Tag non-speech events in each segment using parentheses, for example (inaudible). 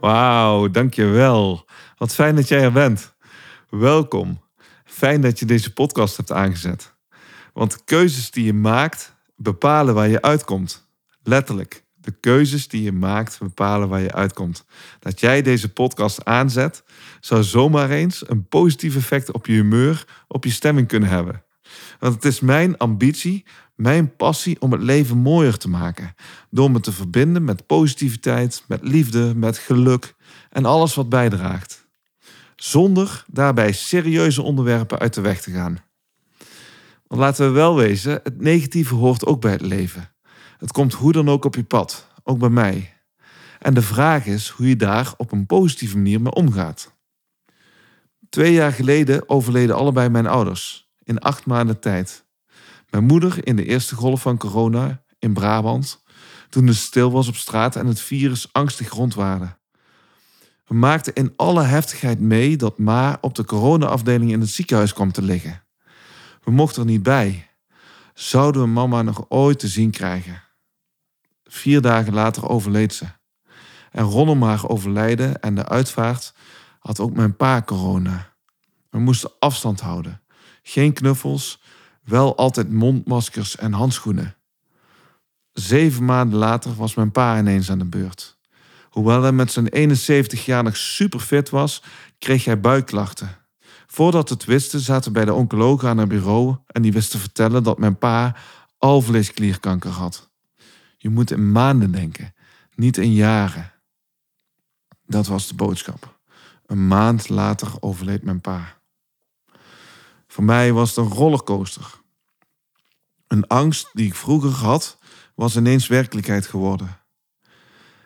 Wauw, dankjewel. Wat fijn dat jij er bent. Welkom. Fijn dat je deze podcast hebt aangezet. Want de keuzes die je maakt bepalen waar je uitkomt. Letterlijk. De keuzes die je maakt bepalen waar je uitkomt. Dat jij deze podcast aanzet, zou zomaar eens een positief effect op je humeur, op je stemming kunnen hebben. Want het is mijn ambitie, mijn passie om het leven mooier te maken. Door me te verbinden met positiviteit, met liefde, met geluk en alles wat bijdraagt. Zonder daarbij serieuze onderwerpen uit de weg te gaan. Want laten we wel wezen, het negatieve hoort ook bij het leven. Het komt hoe dan ook op je pad, ook bij mij. En de vraag is hoe je daar op een positieve manier mee omgaat. Twee jaar geleden overleden allebei mijn ouders, in acht maanden tijd. Mijn moeder in de eerste golf van corona in Brabant, toen het stil was op straat en het virus angstig rondwaarde. We maakten in alle heftigheid mee dat Ma op de coronaafdeling in het ziekenhuis kwam te liggen. We mochten er niet bij. Zouden we mama nog ooit te zien krijgen? Vier dagen later overleed ze. En rondom haar overlijden en de uitvaart had ook mijn pa corona. We moesten afstand houden. Geen knuffels, wel altijd mondmaskers en handschoenen. Zeven maanden later was mijn pa ineens aan de beurt. Hoewel hij met zijn 71 jaar nog super fit was, kreeg hij buikklachten. Voordat het wisten, zaten bij de oncoloog aan het bureau en die wist te vertellen dat mijn pa alvleesklierkanker had. Je moet in maanden denken, niet in jaren. Dat was de boodschap. Een maand later overleed mijn pa. Voor mij was het een rollercoaster. Een angst die ik vroeger had, was ineens werkelijkheid geworden.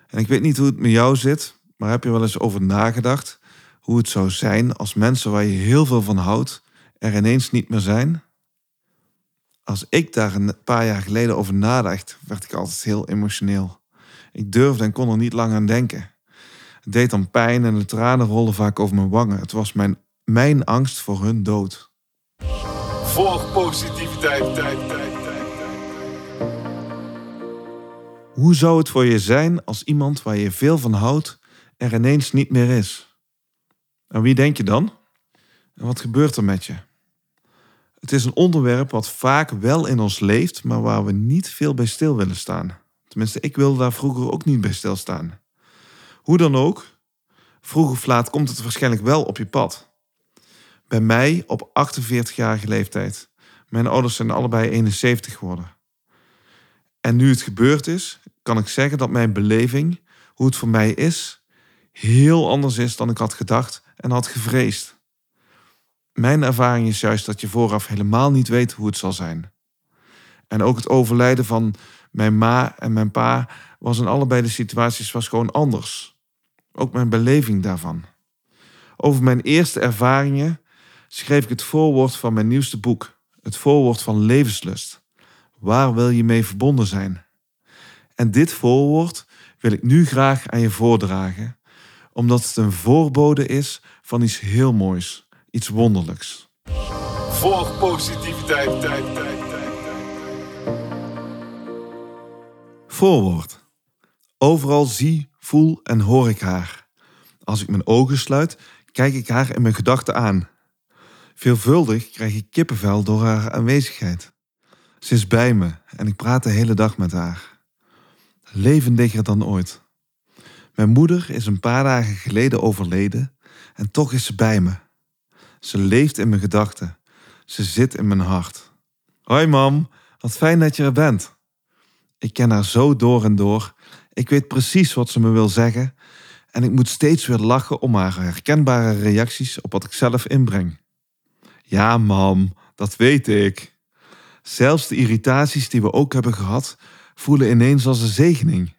En ik weet niet hoe het met jou zit, maar heb je wel eens over nagedacht hoe het zou zijn als mensen waar je heel veel van houdt er ineens niet meer zijn? Als ik daar een paar jaar geleden over nadacht, werd ik altijd heel emotioneel. Ik durfde en kon er niet lang aan denken. Het deed dan pijn en de tranen rolden vaak over mijn wangen. Het was mijn, mijn angst voor hun dood. Voor positiviteit, tijd, tijd, Hoe zou het voor je zijn als iemand waar je veel van houdt er ineens niet meer is? Aan wie denk je dan? En wat gebeurt er met je? Het is een onderwerp wat vaak wel in ons leeft, maar waar we niet veel bij stil willen staan. Tenminste, ik wilde daar vroeger ook niet bij stilstaan. Hoe dan ook, vroeg of laat komt het waarschijnlijk wel op je pad. Bij mij op 48-jarige leeftijd. Mijn ouders zijn allebei 71 geworden. En nu het gebeurd is, kan ik zeggen dat mijn beleving, hoe het voor mij is, heel anders is dan ik had gedacht en had gevreesd. Mijn ervaring is juist dat je vooraf helemaal niet weet hoe het zal zijn. En ook het overlijden van mijn ma en mijn pa was in allebei de situaties was gewoon anders. Ook mijn beleving daarvan. Over mijn eerste ervaringen schreef ik het voorwoord van mijn nieuwste boek, het voorwoord van levenslust. Waar wil je mee verbonden zijn? En dit voorwoord wil ik nu graag aan je voordragen, omdat het een voorbode is van iets heel moois, iets wonderlijks. Voor positiviteit, tijd, tijd, tijd, tijd. Voorwoord. Overal zie, voel en hoor ik haar. Als ik mijn ogen sluit, kijk ik haar in mijn gedachten aan. Veelvuldig krijg ik kippenvel door haar aanwezigheid. Ze is bij me en ik praat de hele dag met haar. Levendiger dan ooit. Mijn moeder is een paar dagen geleden overleden en toch is ze bij me. Ze leeft in mijn gedachten. Ze zit in mijn hart. Hoi mam, wat fijn dat je er bent. Ik ken haar zo door en door. Ik weet precies wat ze me wil zeggen en ik moet steeds weer lachen om haar herkenbare reacties op wat ik zelf inbreng. Ja, mam, dat weet ik. Zelfs de irritaties die we ook hebben gehad, voelen ineens als een zegening.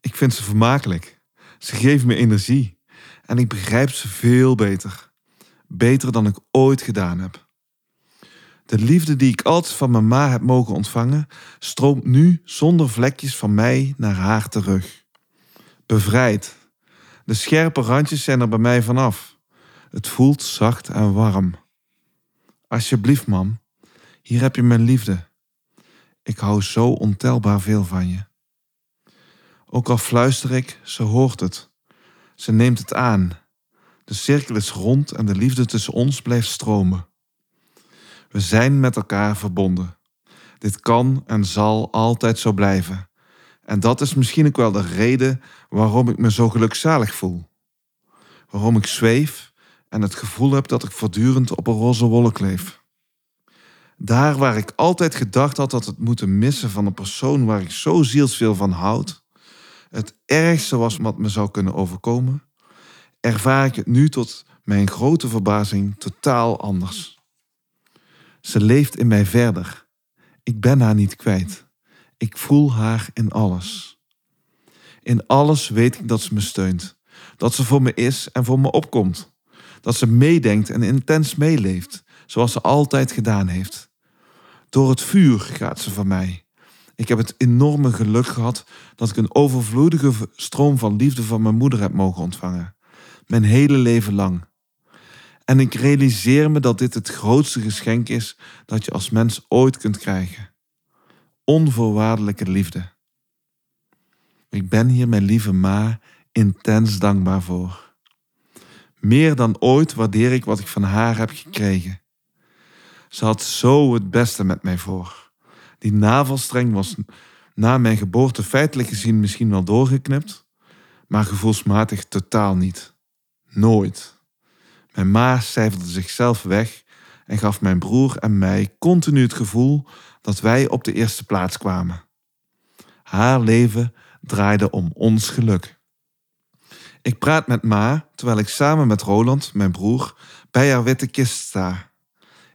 Ik vind ze vermakelijk. Ze geven me energie. En ik begrijp ze veel beter. Beter dan ik ooit gedaan heb. De liefde die ik altijd van mijn ma heb mogen ontvangen, stroomt nu zonder vlekjes van mij naar haar terug. Bevrijd. De scherpe randjes zijn er bij mij vanaf. Het voelt zacht en warm. Alsjeblieft, mam, hier heb je mijn liefde. Ik hou zo ontelbaar veel van je. Ook al fluister ik, ze hoort het. Ze neemt het aan. De cirkel is rond en de liefde tussen ons blijft stromen. We zijn met elkaar verbonden. Dit kan en zal altijd zo blijven. En dat is misschien ook wel de reden waarom ik me zo gelukzalig voel. Waarom ik zweef en het gevoel heb dat ik voortdurend op een roze wolk leef. Daar waar ik altijd gedacht had dat het moeten missen van een persoon waar ik zo zielsveel van houd, het ergste was wat me zou kunnen overkomen, ervaar ik het nu tot mijn grote verbazing totaal anders. Ze leeft in mij verder. Ik ben haar niet kwijt. Ik voel haar in alles. In alles weet ik dat ze me steunt, dat ze voor me is en voor me opkomt, dat ze meedenkt en intens meeleeft, zoals ze altijd gedaan heeft. Door het vuur gaat ze van mij. Ik heb het enorme geluk gehad dat ik een overvloedige stroom van liefde van mijn moeder heb mogen ontvangen. Mijn hele leven lang. En ik realiseer me dat dit het grootste geschenk is dat je als mens ooit kunt krijgen. Onvoorwaardelijke liefde. Ik ben hier mijn lieve Ma intens dankbaar voor. Meer dan ooit waardeer ik wat ik van haar heb gekregen. Ze had zo het beste met mij voor. Die navelstreng was na mijn geboorte feitelijk gezien misschien wel doorgeknipt, maar gevoelsmatig totaal niet. Nooit. Mijn ma cijferde zichzelf weg en gaf mijn broer en mij continu het gevoel dat wij op de eerste plaats kwamen. Haar leven draaide om ons geluk. Ik praat met Ma terwijl ik samen met Roland, mijn broer, bij haar witte kist sta.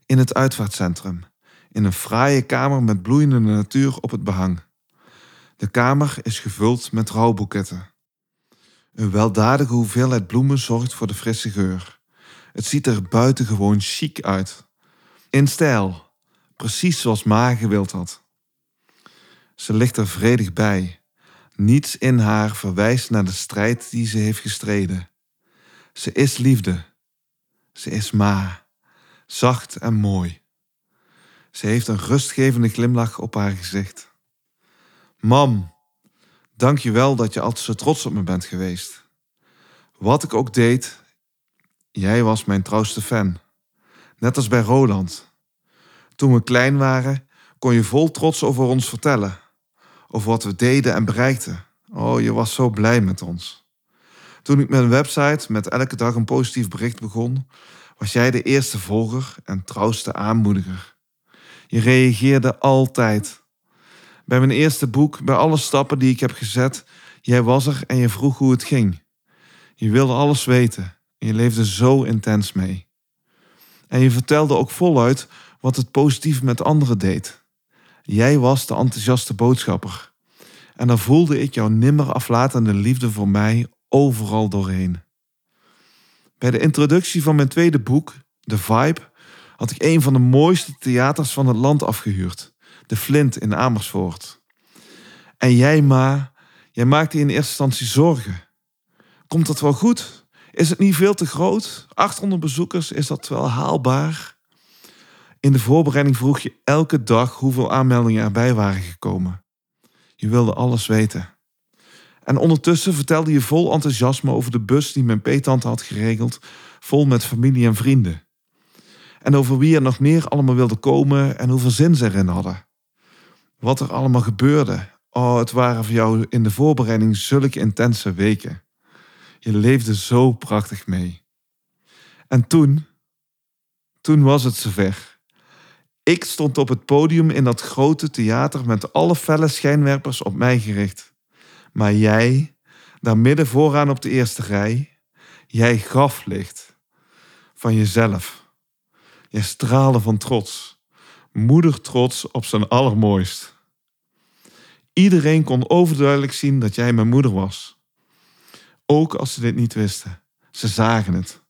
In het uitvaartcentrum, in een fraaie kamer met bloeiende natuur op het behang. De kamer is gevuld met rouwboeketten. Een weldadige hoeveelheid bloemen zorgt voor de frisse geur. Het ziet er buitengewoon chic uit. In stijl, precies zoals Ma gewild had. Ze ligt er vredig bij. Niets in haar verwijst naar de strijd die ze heeft gestreden. Ze is liefde. Ze is Ma, zacht en mooi. Ze heeft een rustgevende glimlach op haar gezicht. Mam, dank je wel dat je altijd zo trots op me bent geweest. Wat ik ook deed, Jij was mijn trouwste fan. Net als bij Roland. Toen we klein waren, kon je vol trots over ons vertellen. Over wat we deden en bereikten. Oh, je was zo blij met ons. Toen ik mijn website met elke dag een positief bericht begon, was jij de eerste volger en trouwste aanmoediger. Je reageerde altijd. Bij mijn eerste boek, bij alle stappen die ik heb gezet, jij was er en je vroeg hoe het ging. Je wilde alles weten. Je leefde zo intens mee. En je vertelde ook voluit wat het positief met anderen deed. Jij was de enthousiaste boodschapper. En dan voelde ik jouw nimmer aflatende liefde voor mij overal doorheen. Bij de introductie van mijn tweede boek, The Vibe, had ik een van de mooiste theaters van het land afgehuurd. De Flint in Amersfoort. En jij, Ma, jij maakte in eerste instantie zorgen. Komt dat wel goed? Is het niet veel te groot? 800 bezoekers, is dat wel haalbaar? In de voorbereiding vroeg je elke dag hoeveel aanmeldingen erbij waren gekomen. Je wilde alles weten. En ondertussen vertelde je vol enthousiasme over de bus die mijn peetante had geregeld, vol met familie en vrienden. En over wie er nog meer allemaal wilde komen en hoeveel zin ze erin hadden. Wat er allemaal gebeurde. Oh, het waren voor jou in de voorbereiding zulke intense weken. Je leefde zo prachtig mee. En toen, toen was het zover. Ik stond op het podium in dat grote theater met alle felle schijnwerpers op mij gericht. Maar jij, daar midden vooraan op de eerste rij, jij gaf licht van jezelf. Je straalde van trots, moeder trots op zijn allermooist. Iedereen kon overduidelijk zien dat jij mijn moeder was. Ook als ze dit niet wisten. Ze zagen het.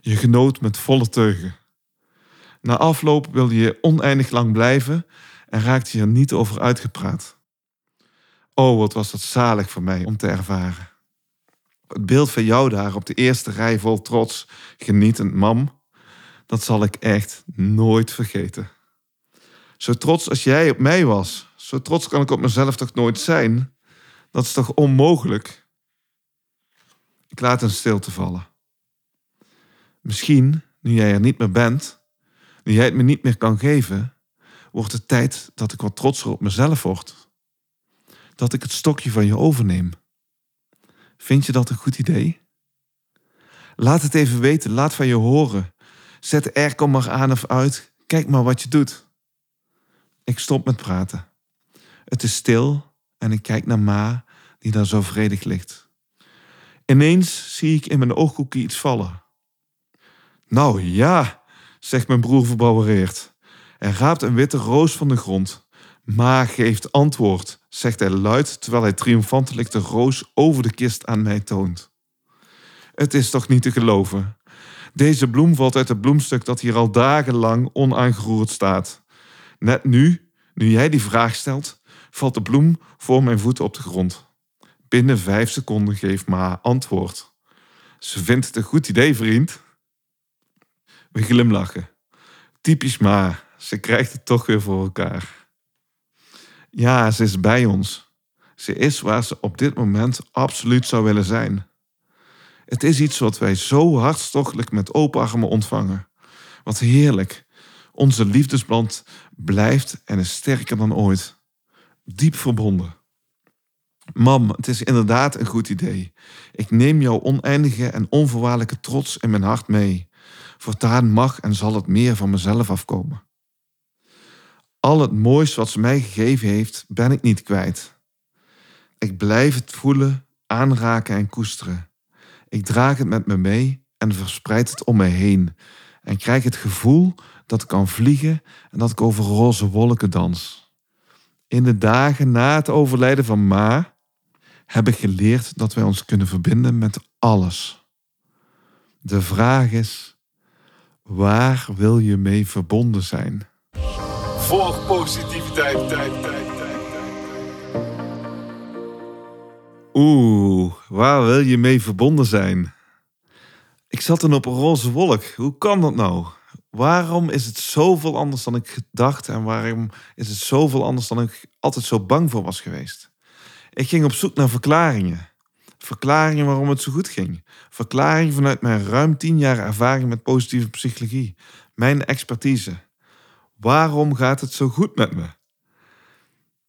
Je genoot met volle teugen. Na afloop wilde je oneindig lang blijven en raakte je er niet over uitgepraat. Oh, wat was dat zalig voor mij om te ervaren. Het beeld van jou daar op de eerste rij vol trots, genietend mam, dat zal ik echt nooit vergeten. Zo trots als jij op mij was, zo trots kan ik op mezelf toch nooit zijn? Dat is toch onmogelijk? Ik laat een stilte vallen. Misschien, nu jij er niet meer bent, nu jij het me niet meer kan geven, wordt het tijd dat ik wat trotser op mezelf word. Dat ik het stokje van je overneem. Vind je dat een goed idee? Laat het even weten, laat van je horen. Zet de airco maar aan of uit. Kijk maar wat je doet. Ik stop met praten. Het is stil en ik kijk naar Ma, die daar zo vredig ligt. Ineens zie ik in mijn ooghoekje iets vallen. Nou ja, zegt mijn broer verbouwereerd. Er raapt een witte roos van de grond. Ma geeft antwoord, zegt hij luid terwijl hij triomfantelijk de roos over de kist aan mij toont. Het is toch niet te geloven. Deze bloem valt uit het bloemstuk dat hier al dagenlang onaangeroerd staat. Net nu, nu jij die vraag stelt, valt de bloem voor mijn voeten op de grond. Binnen vijf seconden geeft Ma antwoord. Ze vindt het een goed idee, vriend. We glimlachen. Typisch Ma, ze krijgt het toch weer voor elkaar. Ja, ze is bij ons. Ze is waar ze op dit moment absoluut zou willen zijn. Het is iets wat wij zo hartstochtelijk met open armen ontvangen. Wat heerlijk. Onze liefdesband blijft en is sterker dan ooit. Diep verbonden. Mam, het is inderdaad een goed idee. Ik neem jouw oneindige en onvoorwaardelijke trots in mijn hart mee. Voortaan mag en zal het meer van mezelf afkomen. Al het moois wat ze mij gegeven heeft, ben ik niet kwijt. Ik blijf het voelen, aanraken en koesteren. Ik draag het met me mee en verspreid het om me heen. En krijg het gevoel dat ik kan vliegen en dat ik over roze wolken dans. In de dagen na het overlijden van Ma heb ik geleerd dat wij ons kunnen verbinden met alles. De vraag is: waar wil je mee verbonden zijn? Volg positiviteit, tijd, tijd. Oeh, waar wil je mee verbonden zijn? Ik zat dan op een roze wolk. Hoe kan dat nou? Waarom is het zoveel anders dan ik gedacht en waarom is het zoveel anders dan ik altijd zo bang voor was geweest? Ik ging op zoek naar verklaringen. Verklaringen waarom het zo goed ging. Verklaringen vanuit mijn ruim tien jaar ervaring met positieve psychologie. Mijn expertise. Waarom gaat het zo goed met me?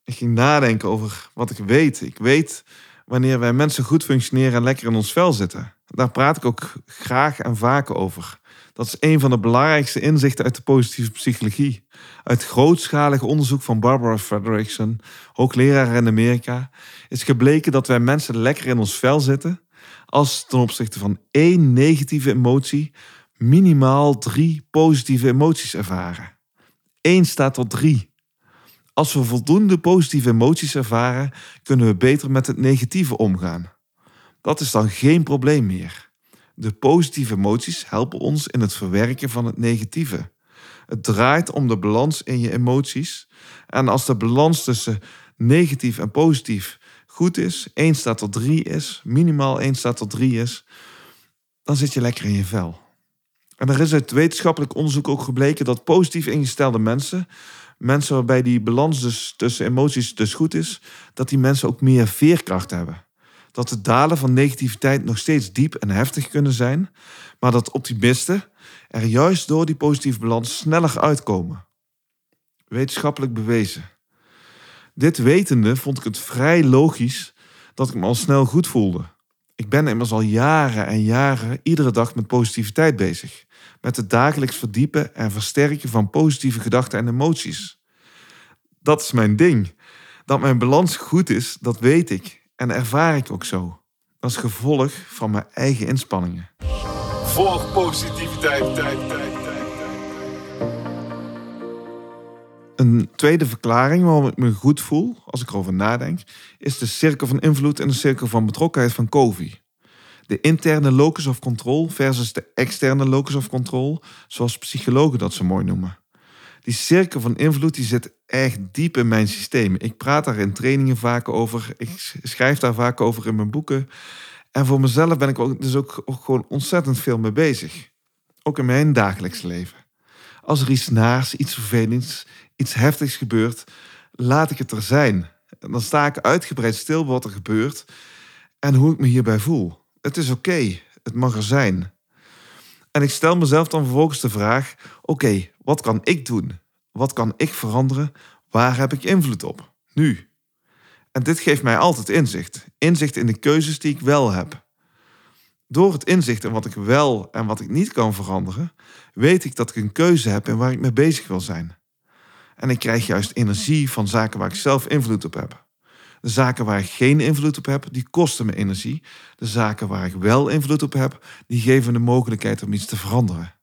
Ik ging nadenken over wat ik weet. Ik weet wanneer wij mensen goed functioneren en lekker in ons vel zitten. Daar praat ik ook graag en vaak over. Dat is een van de belangrijkste inzichten uit de positieve psychologie. Uit grootschalig onderzoek van Barbara Fredrickson, hoogleraar in Amerika, is gebleken dat wij mensen lekker in ons vel zitten als ten opzichte van één negatieve emotie minimaal drie positieve emoties ervaren. 1 staat tot 3. Als we voldoende positieve emoties ervaren, kunnen we beter met het negatieve omgaan. Dat is dan geen probleem meer. De positieve emoties helpen ons in het verwerken van het negatieve. Het draait om de balans in je emoties. En als de balans tussen negatief en positief goed is, 1 staat tot 3 is, minimaal 1 staat tot 3 is, dan zit je lekker in je vel. En er is uit wetenschappelijk onderzoek ook gebleken dat positief ingestelde mensen, mensen waarbij die balans dus tussen emoties dus goed is, dat die mensen ook meer veerkracht hebben. Dat de dalen van negativiteit nog steeds diep en heftig kunnen zijn, maar dat optimisten er juist door die positieve balans sneller uitkomen. Wetenschappelijk bewezen. Dit wetende vond ik het vrij logisch dat ik me al snel goed voelde. Ik ben immers al jaren en jaren iedere dag met positiviteit bezig. Met het dagelijks verdiepen en versterken van positieve gedachten en emoties. Dat is mijn ding. Dat mijn balans goed is, dat weet ik en ervaar ik ook zo. Dat is gevolg van mijn eigen inspanningen. Volg positiviteit, tijd, tijd, tijd, tijd. Een tweede verklaring waarom ik me goed voel, als ik erover nadenk, is de cirkel van invloed en de cirkel van betrokkenheid van Covey. De interne locus of control versus de externe locus of control, zoals psychologen dat zo mooi noemen. Die cirkel van invloed die zit echt diep in mijn systeem. Ik praat daar in trainingen vaak over. Ik schrijf daar vaak over in mijn boeken. En voor mezelf ben ik ook, dus ook, gewoon ontzettend veel mee bezig. Ook in mijn dagelijks leven. Als er iets naars, iets vervelends, iets heftigs gebeurt, laat ik het er zijn. Dan sta ik uitgebreid stil wat er gebeurt en hoe ik me hierbij voel. Het is oké, het mag er zijn. En ik stel mezelf dan vervolgens de vraag: oké, wat kan ik doen? Wat kan ik veranderen? Waar heb ik invloed op? Nu. En dit geeft mij altijd inzicht. Inzicht in de keuzes die ik wel heb. Door het inzicht in wat ik wel en wat ik niet kan veranderen, weet ik dat ik een keuze heb in waar ik mee bezig wil zijn. En ik krijg juist energie van zaken waar ik zelf invloed op heb. De zaken waar ik geen invloed op heb, die kosten me energie. De zaken waar ik wel invloed op heb, die geven de mogelijkheid om iets te veranderen.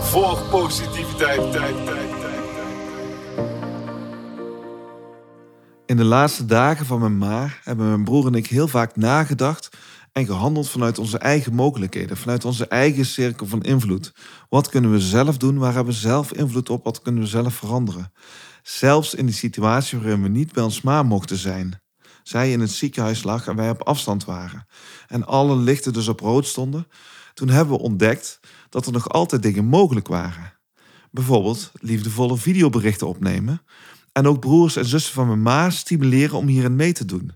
Volg positiviteit. Tijd, tijd, tijd, In de laatste dagen van mijn ma hebben mijn broer en ik heel vaak nagedacht en gehandeld vanuit onze eigen mogelijkheden, vanuit onze eigen cirkel van invloed. Wat kunnen we zelf doen? Waar hebben we zelf invloed op? Wat kunnen we zelf veranderen? Zelfs in die situatie waarin we niet bij ons ma mochten zijn. Zij in het ziekenhuis lag en wij op afstand waren. En alle lichten dus op rood stonden. Toen hebben we ontdekt dat er nog altijd dingen mogelijk waren. Bijvoorbeeld liefdevolle videoberichten opnemen. En ook broers en zussen van mijn ma stimuleren om hierin mee te doen.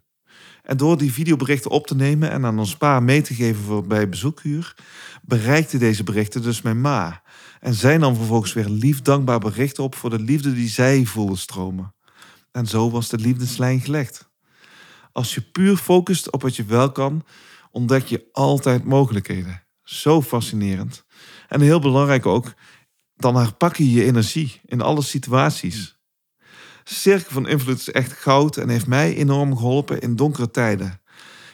En door die videoberichten op te nemen en aan ons pa mee te geven voor bij bezoekuur, bereikte deze berichten dus mijn ma. En zij nam vervolgens weer een lief dankbaar bericht op voor de liefde die zij voelde stromen. En zo was de liefdeslijn gelegd. Als je puur focust op wat je wel kan, ontdek je altijd mogelijkheden. Zo fascinerend. En heel belangrijk ook, dan herpak je je energie in alle situaties. Cirkel van Invloed is echt goud en heeft mij enorm geholpen in donkere tijden.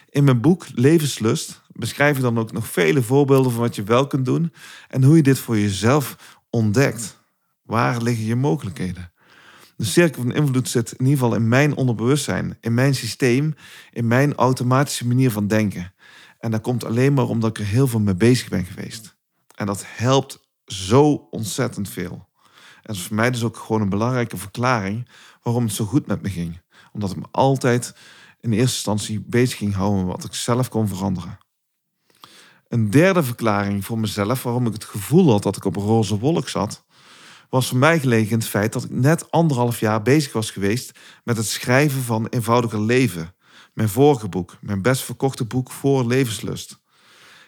In mijn boek Levenslust beschrijf ik dan ook nog vele voorbeelden van wat je wel kunt doen en hoe je dit voor jezelf ontdekt. Waar liggen je mogelijkheden? De cirkel van invloed zit in ieder geval in mijn onderbewustzijn, in mijn systeem, in mijn automatische manier van denken. En dat komt alleen maar omdat ik er heel veel mee bezig ben geweest. En dat helpt zo ontzettend veel. En is voor mij dus ook gewoon een belangrijke verklaring waarom het zo goed met me ging. Omdat ik me altijd in eerste instantie bezig ging houden met wat ik zelf kon veranderen. Een derde verklaring voor mezelf waarom ik het gevoel had dat ik op een roze wolk zat, was voor mij gelegen in het feit dat ik net anderhalf jaar bezig was geweest met het schrijven van Eenvoudiger Leven. Mijn vorige boek, mijn best verkochte boek voor levenslust.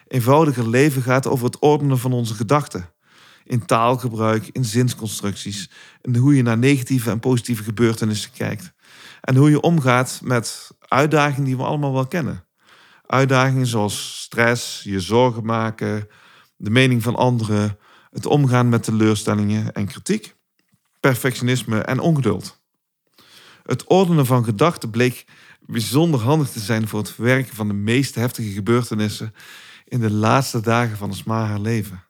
Eenvoudiger leven gaat over het ordenen van onze gedachten in taalgebruik, in zinsconstructies. En hoe je naar negatieve en positieve gebeurtenissen kijkt. En hoe je omgaat met uitdagingen die we allemaal wel kennen. Uitdagingen zoals stress, je zorgen maken, de mening van anderen, het omgaan met teleurstellingen en kritiek, perfectionisme en ongeduld. Het ordenen van gedachten bleek bijzonder handig te zijn voor het verwerken van de meest heftige gebeurtenissen in de laatste dagen van ons haar leven.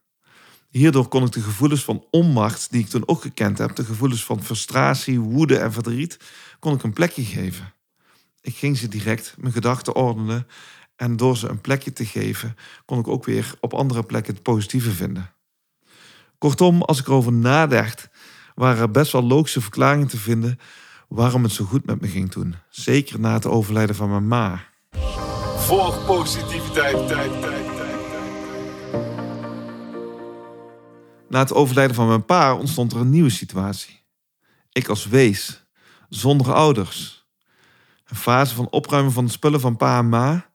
Hierdoor kon ik de gevoelens van onmacht, die ik toen ook gekend heb, de gevoelens van frustratie, woede en verdriet, kon ik een plekje geven. Ik ging ze direct mijn gedachten ordenen en door ze een plekje te geven, kon ik ook weer op andere plekken het positieve vinden. Kortom, als ik erover nadacht, waren er best wel logische verklaringen te vinden waarom het zo goed met me ging toen. Zeker na het overlijden van mijn ma. Volg positiviteit. Tijd, tijd. Na het overlijden van mijn pa ontstond er een nieuwe situatie. Ik als wees, zonder ouders. Een fase van opruimen van de spullen van pa en ma.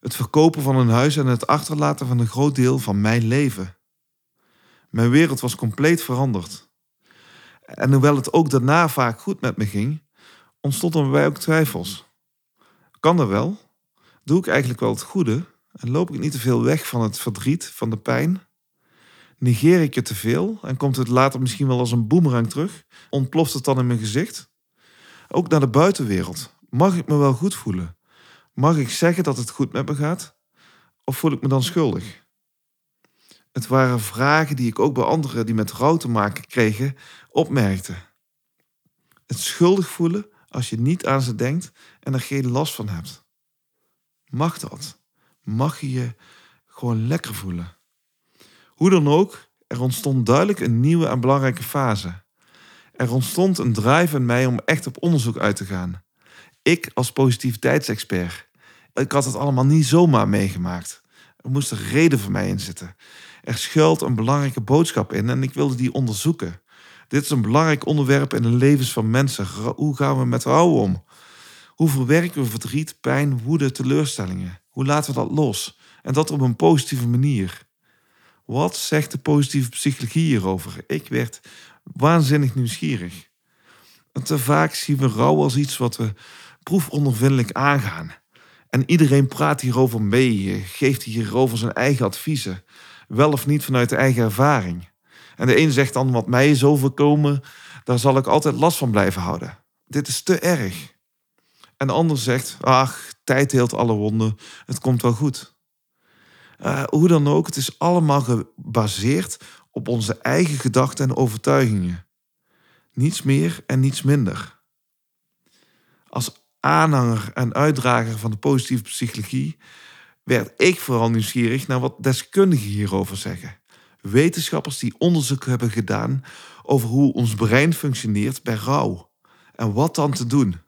Het verkopen van een huis en het achterlaten van een groot deel van mijn leven. Mijn wereld was compleet veranderd. En hoewel het ook daarna vaak goed met me ging, ontstonden bij ook twijfels. Kan dat wel? Doe ik eigenlijk wel het goede? En loop ik niet te veel weg van het verdriet, van de pijn? Negeer ik het te veel en komt het later misschien wel als een boemerang terug? Ontploft het dan in mijn gezicht? Ook naar de buitenwereld. Mag ik me wel goed voelen? Mag ik zeggen dat het goed met me gaat? Of voel ik me dan schuldig? Het waren vragen die ik ook bij anderen die met rouw te maken kregen opmerkte. Het schuldig voelen als je niet aan ze denkt en er geen last van hebt. Mag dat? mag je je gewoon lekker voelen. Hoe dan ook, er ontstond duidelijk een nieuwe en belangrijke fase. Er ontstond een drive in mij om echt op onderzoek uit te gaan. Ik als positiviteitsexpert. Ik had het allemaal niet zomaar meegemaakt. Er moest een reden voor mij in zitten. Er schuilt een belangrijke boodschap in en ik wilde die onderzoeken. Dit is een belangrijk onderwerp in de levens van mensen. Hoe gaan we met rouw om? Hoe verwerken we verdriet, pijn, woede, teleurstellingen? Hoe laten we dat los? En dat op een positieve manier. Wat zegt de positieve psychologie hierover? Ik werd waanzinnig nieuwsgierig. Te vaak zien we rouw als iets wat we proefondervindelijk aangaan. En iedereen praat hierover mee, geeft hierover zijn eigen adviezen, wel of niet vanuit de eigen ervaring. En de een zegt dan, wat mij is overkomen, daar zal ik altijd last van blijven houden. Dit is te erg. En de ander zegt, ach, tijd heelt alle wonden, het komt wel goed. Uh, hoe dan ook, het is allemaal gebaseerd op onze eigen gedachten en overtuigingen. Niets meer en niets minder. Als aanhanger en uitdrager van de positieve psychologie werd ik vooral nieuwsgierig naar wat deskundigen hierover zeggen. Wetenschappers die onderzoek hebben gedaan over hoe ons brein functioneert bij rouw en wat dan te doen.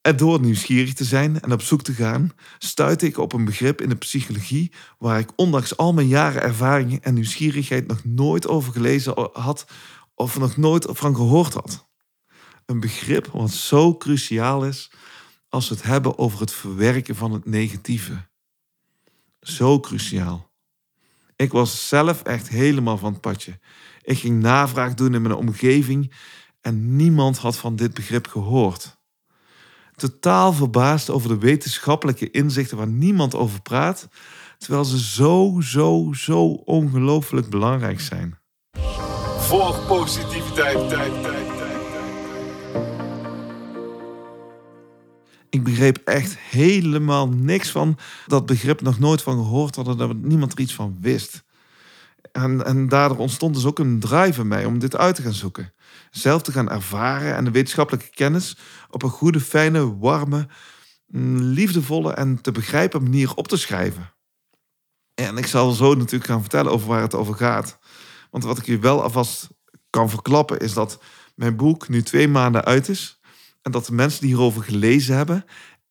En door nieuwsgierig te zijn en op zoek te gaan, stuitte ik op een begrip in de psychologie waar ik ondanks al mijn jaren ervaring en nieuwsgierigheid nog nooit over gelezen had of nog nooit van gehoord had. Een begrip wat zo cruciaal is als we het hebben over het verwerken van het negatieve. Zo cruciaal. Ik was zelf echt helemaal van het padje. Ik ging navraag doen in mijn omgeving en niemand had van dit begrip gehoord totaal verbaasd over de wetenschappelijke inzichten waar niemand over praat, terwijl ze zo, zo, zo ongelooflijk belangrijk zijn. Volg positiviteit, tijd, tijd, Ik begreep echt helemaal niks van dat begrip, nog nooit van gehoord hadden, dat niemand er iets van wist. En, en daardoor ontstond dus ook een drive in mij om dit uit te gaan zoeken. Zelf te gaan ervaren en de wetenschappelijke kennis op een goede, fijne, warme, mm, liefdevolle en te begrijpen manier op te schrijven. En ik zal zo natuurlijk gaan vertellen over waar het over gaat. Want wat ik je wel alvast kan verklappen is dat mijn boek nu twee maanden uit is. En dat de mensen die hierover gelezen hebben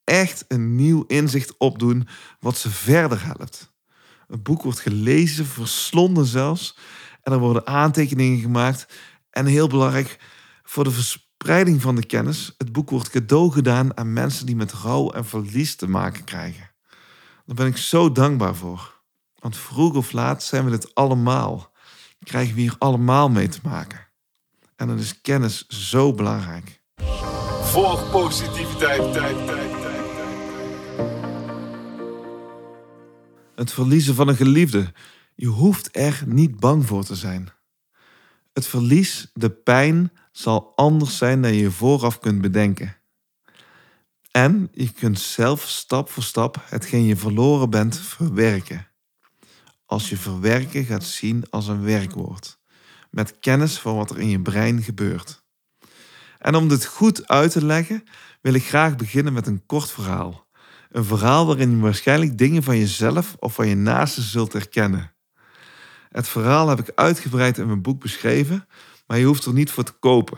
echt een nieuw inzicht opdoen wat ze verder helpt. Het boek wordt gelezen, verslonden zelfs. En er worden aantekeningen gemaakt. En heel belangrijk voor de verspreiding van de kennis. Het boek wordt cadeau gedaan aan mensen die met rouw en verlies te maken krijgen. Daar ben ik zo dankbaar voor. Want vroeg of laat zijn we dit allemaal. Krijgen we hier allemaal mee te maken. En dan is kennis zo belangrijk. Volg positiviteit, tijd, tijd. Het verliezen van een geliefde. Je hoeft er niet bang voor te zijn. Het verlies, de pijn, zal anders zijn dan je vooraf kunt bedenken. En je kunt zelf stap voor stap hetgeen je verloren bent verwerken. Als je verwerken gaat zien als een werkwoord, met kennis van wat er in je brein gebeurt. En om dit goed uit te leggen, wil ik graag beginnen met een kort verhaal. Een verhaal waarin je waarschijnlijk dingen van jezelf of van je naasten zult herkennen. Het verhaal heb ik uitgebreid in mijn boek beschreven, maar je hoeft er niet voor te kopen.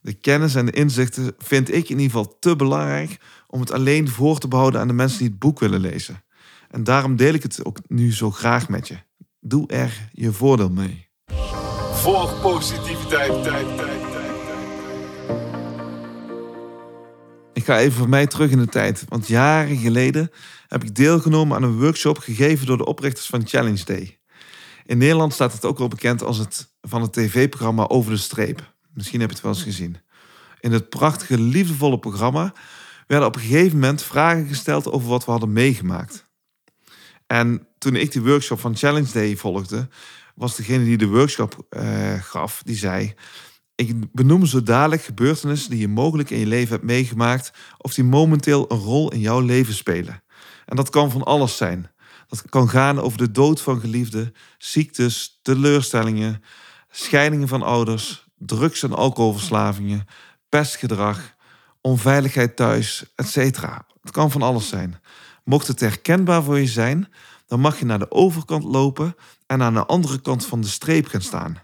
De kennis en de inzichten vind ik in ieder geval te belangrijk om het alleen voor te behouden aan de mensen die het boek willen lezen. En daarom deel ik het ook nu zo graag met je. Doe er je voordeel mee. Volg positiviteit, tijd, tijd. Ik ga even voor mij terug in de tijd. Want jaren geleden heb ik deelgenomen aan een workshop gegeven door de oprichters van Challenge Day. In Nederland staat het ook wel bekend als het van het tv-programma Over de Streep. Misschien heb je het wel eens gezien. In het prachtige, liefdevolle programma werden op een gegeven moment vragen gesteld over wat we hadden meegemaakt. En toen ik die workshop van Challenge Day volgde, was degene die de workshop uh, gaf, die zei: ik benoem zo dadelijk gebeurtenissen die je mogelijk in je leven hebt meegemaakt of die momenteel een rol in jouw leven spelen. En dat kan van alles zijn. Dat kan gaan over de dood van geliefden, ziektes, teleurstellingen, scheidingen van ouders, drugs- en alcoholverslavingen, pestgedrag, onveiligheid thuis, etc. Het kan van alles zijn. Mocht het herkenbaar voor je zijn, dan mag je naar de overkant lopen en aan de andere kant van de streep gaan staan.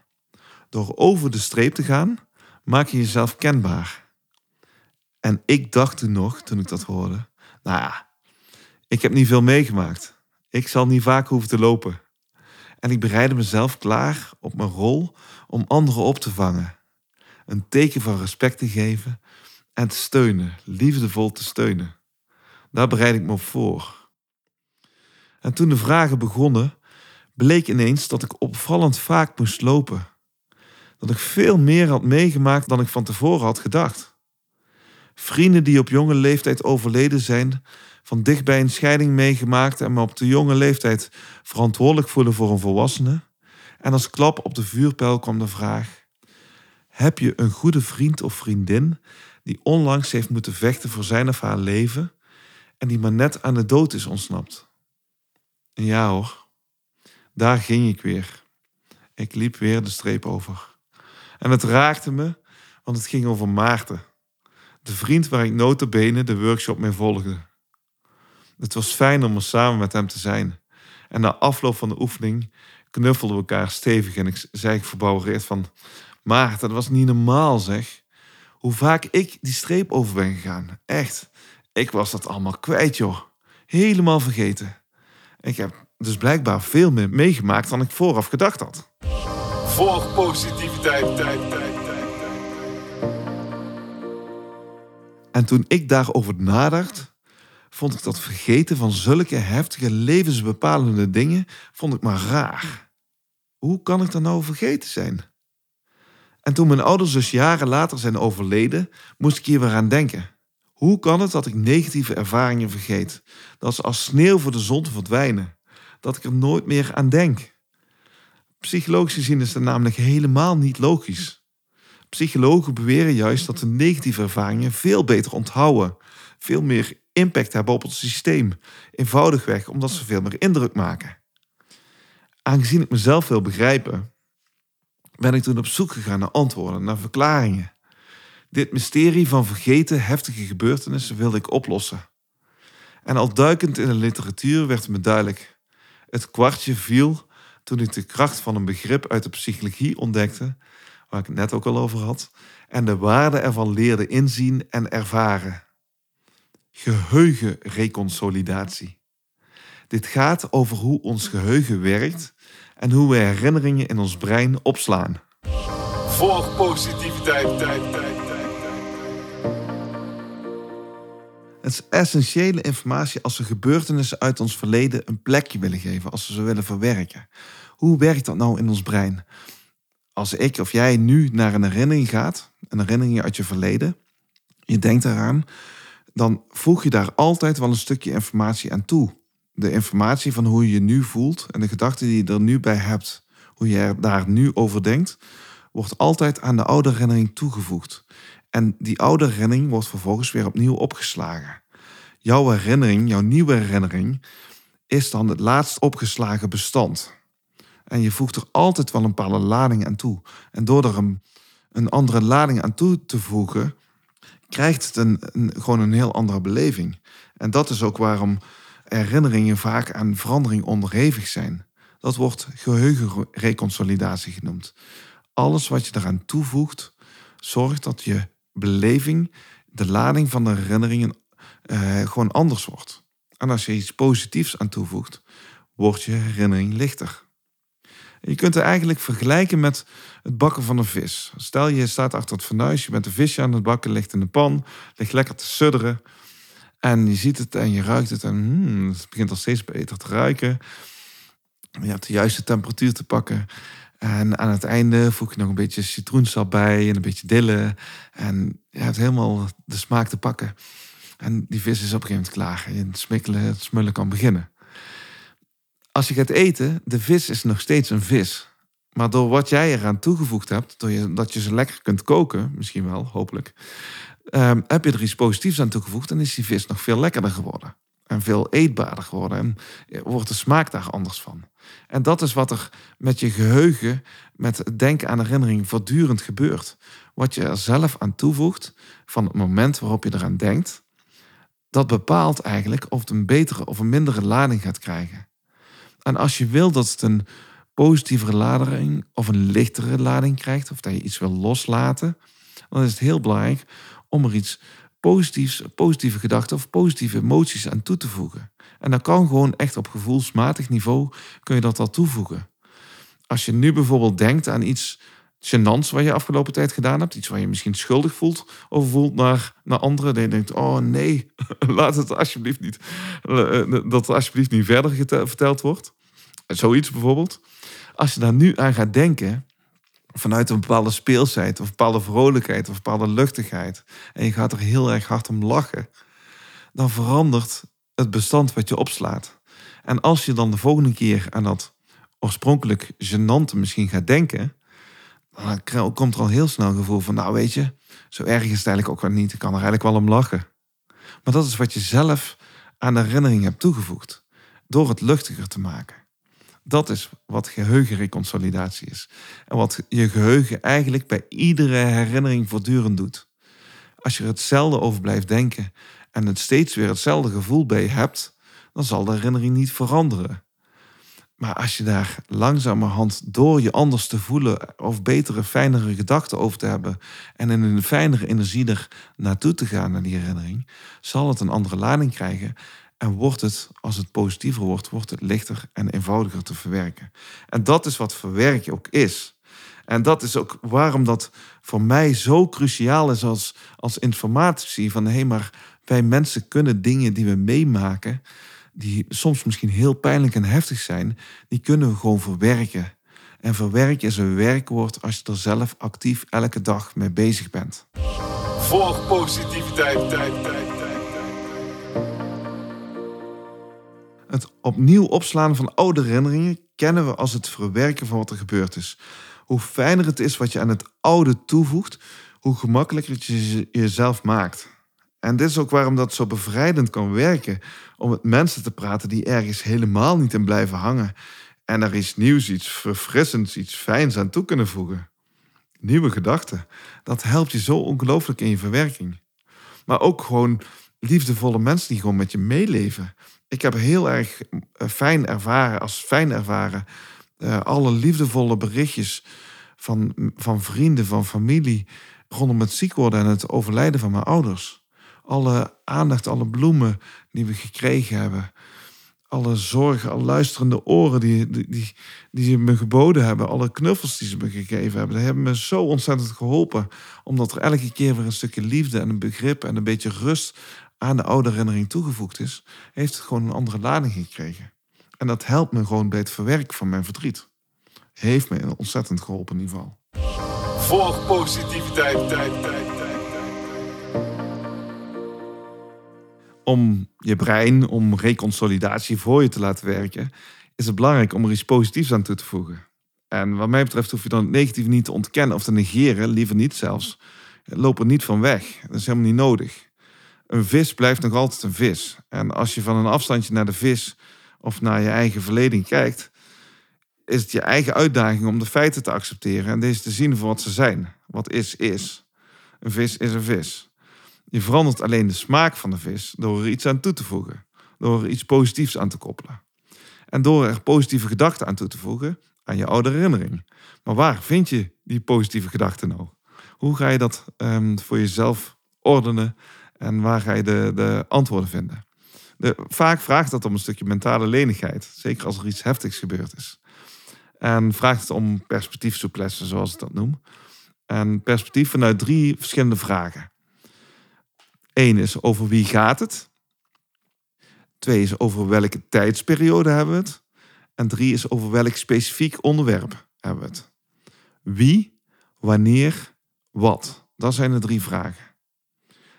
Door over de streep te gaan, maak je jezelf kenbaar. En ik dacht toen nog, toen ik dat hoorde, nou ja, ik heb niet veel meegemaakt. Ik zal niet vaak hoeven te lopen. En ik bereidde mezelf klaar op mijn rol om anderen op te vangen. Een teken van respect te geven en te steunen, liefdevol te steunen. Daar bereid ik me op voor. En toen de vragen begonnen, bleek ineens dat ik opvallend vaak moest lopen. Dat ik veel meer had meegemaakt dan ik van tevoren had gedacht. Vrienden die op jonge leeftijd overleden zijn, van dichtbij een scheiding meegemaakt en me op de jonge leeftijd verantwoordelijk voelen voor een volwassene. En als klap op de vuurpijl kwam de vraag: Heb je een goede vriend of vriendin die onlangs heeft moeten vechten voor zijn of haar leven en die maar net aan de dood is ontsnapt? En ja hoor, daar ging ik weer. Ik liep weer de streep over. En het raakte me, want het ging over Maarten, de vriend waar ik notabene de workshop mee volgde. Het was fijn om er samen met hem te zijn. En na afloop van de oefening knuffelden we elkaar stevig en ik zei ik verbouwereerd van... Maarten, dat was niet normaal zeg. Hoe vaak ik die streep over ben gegaan. Echt, ik was dat allemaal kwijt joh. Helemaal vergeten. Ik heb dus blijkbaar veel meer meegemaakt dan ik vooraf gedacht had. Volg positiviteit, tijd, tijd, tijd. En toen ik daarover nadacht, vond ik dat vergeten van zulke heftige levensbepalende dingen, vond ik maar raar. Hoe kan ik dat nou vergeten zijn? En toen mijn ouders dus jaren later zijn overleden, moest ik hier weer aan denken. Hoe kan het dat ik negatieve ervaringen vergeet? Dat ze als sneeuw voor de zon verdwijnen. Dat ik er nooit meer aan denk. Psychologisch gezien is dat namelijk helemaal niet logisch. Psychologen beweren juist dat we negatieve ervaringen veel beter onthouden, veel meer impact hebben op het systeem, eenvoudigweg omdat ze veel meer indruk maken. Aangezien ik mezelf wil begrijpen, ben ik toen op zoek gegaan naar antwoorden, naar verklaringen. Dit mysterie van vergeten heftige gebeurtenissen wilde ik oplossen. En al duikend in de literatuur werd me duidelijk: het kwartje viel toen ik de kracht van een begrip uit de psychologie ontdekte, waar ik het net ook al over had, en de waarde ervan leerde inzien en ervaren. Geheugenreconsolidatie. Dit gaat over hoe ons geheugen werkt en hoe we herinneringen in ons brein opslaan. Volg positiviteit, tijd, tijd, Het is essentiële informatie als we gebeurtenissen uit ons verleden een plekje willen geven, als we ze willen verwerken. Hoe werkt dat nou in ons brein? Als ik of jij nu naar een herinnering gaat, een herinnering uit je verleden, je denkt eraan, dan voeg je daar altijd wel een stukje informatie aan toe. De informatie van hoe je je nu voelt en de gedachten die je er nu bij hebt, hoe je er daar nu over denkt, wordt altijd aan de oude herinnering toegevoegd. En die oude herinnering wordt vervolgens weer opnieuw opgeslagen. Jouw herinnering, jouw nieuwe herinnering, is dan het laatst opgeslagen bestand. En je voegt er altijd wel een bepaalde lading aan toe. En door er een, een andere lading aan toe te voegen, krijgt het een, gewoon een heel andere beleving. En dat is ook waarom herinneringen vaak aan verandering onderhevig zijn. Dat wordt geheugenreconsolidatie genoemd. Alles wat je eraan toevoegt, zorgt dat je beleving, de lading van de herinneringen, eh, gewoon anders wordt. En als je iets positiefs aan toevoegt, wordt je herinnering lichter. Je kunt het eigenlijk vergelijken met het bakken van een vis. Stel je staat achter het fornuis, je bent een visje aan het bakken, ligt in de pan, ligt lekker te sudderen. En je ziet het en je ruikt het en hmm, het begint al steeds beter te ruiken. Je hebt de juiste temperatuur te pakken. En aan het einde voeg je nog een beetje citroensap bij en een beetje dille. En je hebt helemaal de smaak te pakken. En die vis is op een gegeven moment klaar. En het het smullen kan beginnen. Als je gaat eten, de vis is nog steeds een vis. Maar door wat jij eraan toegevoegd hebt, door je, dat je ze lekker kunt koken, misschien wel, hopelijk, ehm, heb je er iets positiefs aan toegevoegd en is die vis nog veel lekkerder geworden. En veel eetbaarder geworden. En wordt de smaak daar anders van. En dat is wat er met je geheugen, met denken aan herinnering, voortdurend gebeurt. Wat je er zelf aan toevoegt van het moment waarop je eraan denkt, dat bepaalt eigenlijk of het een betere of een mindere lading gaat krijgen. En als je wil dat het een positievere lading of een lichtere lading krijgt, of dat je iets wil loslaten, dan is het heel belangrijk om er iets positiefs, positieve gedachten of positieve emoties aan toe te voegen. En dat kan gewoon echt op gevoelsmatig niveau kun je dat al toevoegen. Als je nu bijvoorbeeld denkt aan iets gênants wat je afgelopen tijd gedaan hebt, iets waar je misschien schuldig voelt of voelt naar, naar anderen, dan denkt, oh nee, (laughs) laat het alsjeblieft niet, eh, eh, dat alsjeblieft niet verder verteld wordt. Zoiets bijvoorbeeld. Als je daar nu aan gaat denken, vanuit een bepaalde speelsheid, of bepaalde vrolijkheid, of bepaalde luchtigheid, en je gaat er heel erg hard om lachen, dan verandert het bestand wat je opslaat. En als je dan de volgende keer aan dat oorspronkelijk genante misschien gaat denken, dan komt er al heel snel een gevoel van, nou weet je, zo erg is het eigenlijk ook wel niet. Ik kan er eigenlijk wel om lachen. Maar dat is wat je zelf aan de herinnering hebt toegevoegd, door het luchtiger te maken. Dat is wat geheugenreconsolidatie is. En wat je geheugen eigenlijk bij iedere herinnering voortdurend doet. Als je er hetzelfde over blijft denken en het steeds weer hetzelfde gevoel bij hebt, dan zal de herinnering niet veranderen. Maar als je daar langzamerhand door je anders te voelen of betere, fijnere gedachten over te hebben en in een fijnere energie er naartoe te gaan naar die herinnering, zal het een andere lading krijgen en wordt het, als het positiever wordt, wordt het lichter en eenvoudiger te verwerken. En dat is wat verwerken ook is. En dat is ook waarom dat voor mij zo cruciaal is als, als informatie van hé, hey, maar wij mensen kunnen dingen die we meemaken, die soms misschien heel pijnlijk en heftig zijn, die kunnen we gewoon verwerken. En verwerken is een werkwoord als je er zelf actief elke dag mee bezig bent. Volg positiviteit, tijd, tijd. Het opnieuw opslaan van oude herinneringen kennen we als het verwerken van wat er gebeurd is. Hoe fijner het is wat je aan het oude toevoegt, hoe gemakkelijker het je jezelf maakt. En dit is ook waarom dat zo bevrijdend kan werken om met mensen te praten die ergens helemaal niet in blijven hangen en er iets nieuws, iets verfrissends, iets fijns aan toe kunnen voegen. Nieuwe gedachten, dat helpt je zo ongelooflijk in je verwerking. Maar ook gewoon liefdevolle mensen die gewoon met je meeleven ik heb heel erg eh, fijn ervaren, als fijn ervaren, uh, alle liefdevolle berichtjes van, van vrienden, van familie rondom het ziek worden en het overlijden van mijn ouders. Alle aandacht, alle bloemen die we gekregen hebben. Alle zorgen, alle luisterende oren die, die, die, ze me geboden hebben. Alle knuffels die ze me gegeven hebben. Die hebben me zo ontzettend geholpen. Omdat er elke keer weer een stukje liefde en een begrip en een beetje rust aan de oude herinnering toegevoegd is, heeft het gewoon een andere lading gekregen. En dat helpt me gewoon bij het verwerken van mijn verdriet. Heeft me ontzettend geholpen in ieder geval. Volg positiviteit, tijd, tijd, Om je brein, om reconsolidatie voor je te laten werken, is het belangrijk om er iets positiefs aan toe te voegen. En wat mij betreft hoef je dan het negatieve niet te ontkennen of te negeren, liever niet zelfs. Loop er niet van weg. Dat is helemaal niet nodig een vis blijft nog altijd een vis. En als je van een afstandje naar de vis of naar je eigen verleden kijkt, is het je eigen uitdaging om de feiten te accepteren en deze te zien voor wat ze zijn. Wat is, is. Een vis is een vis. Je verandert alleen de smaak van de vis door er iets aan toe te voegen, door er iets positiefs aan te koppelen. En door er positieve gedachten aan toe te voegen aan je oude herinnering. Maar waar vind je die positieve gedachten nou? Hoe ga je dat um, voor jezelf ordenen en waar ga je de, de antwoorden vinden? De, vaak vraagt dat om een stukje mentale lenigheid. Zeker als er iets heftigs gebeurd is. En vraagt het om perspectiefsouplesse, zoals ik dat noem. En perspectief vanuit drie verschillende vragen. Eén is over wie gaat het? Twee is over welke tijdsperiode hebben we het? En drie is over welk specifiek onderwerp hebben we het? Wie, wanneer, wat? Dat zijn de drie vragen.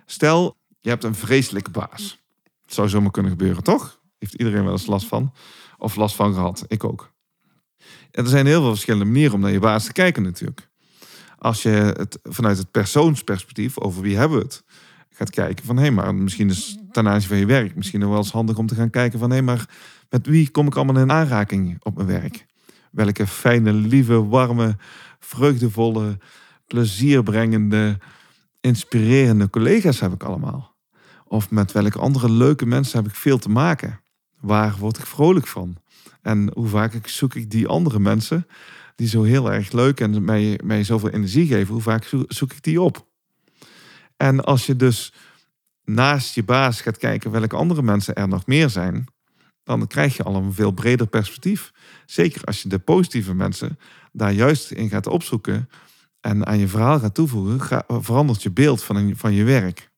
Stel, je hebt een vreselijke baas. Het zou zomaar kunnen gebeuren, toch? Heeft iedereen wel eens last van? Of last van gehad? Ik ook. Er zijn heel veel verschillende manieren om naar je baas te kijken natuurlijk. Als je het vanuit het persoonsperspectief, over wie hebben we het, gaat kijken van hé, hey, maar misschien is ten aanzien van je werk misschien wel eens handig om te gaan kijken van hé, hey, maar met wie kom ik allemaal in aanraking op mijn werk? Welke fijne, lieve, warme, vreugdevolle, plezierbrengende, inspirerende collega's heb ik allemaal. Of met welke andere leuke mensen heb ik veel te maken? Waar word ik vrolijk van? En hoe vaak zoek ik die andere mensen die zo heel erg leuk en mij, mij zoveel energie geven, hoe vaak zoek ik die op? En als je dus naast je baas gaat kijken welke andere mensen er nog meer zijn, dan krijg je al een veel breder perspectief. Zeker als je de positieve mensen daar juist in gaat opzoeken en aan je verhaal gaat toevoegen, verandert je beeld van, van je werk.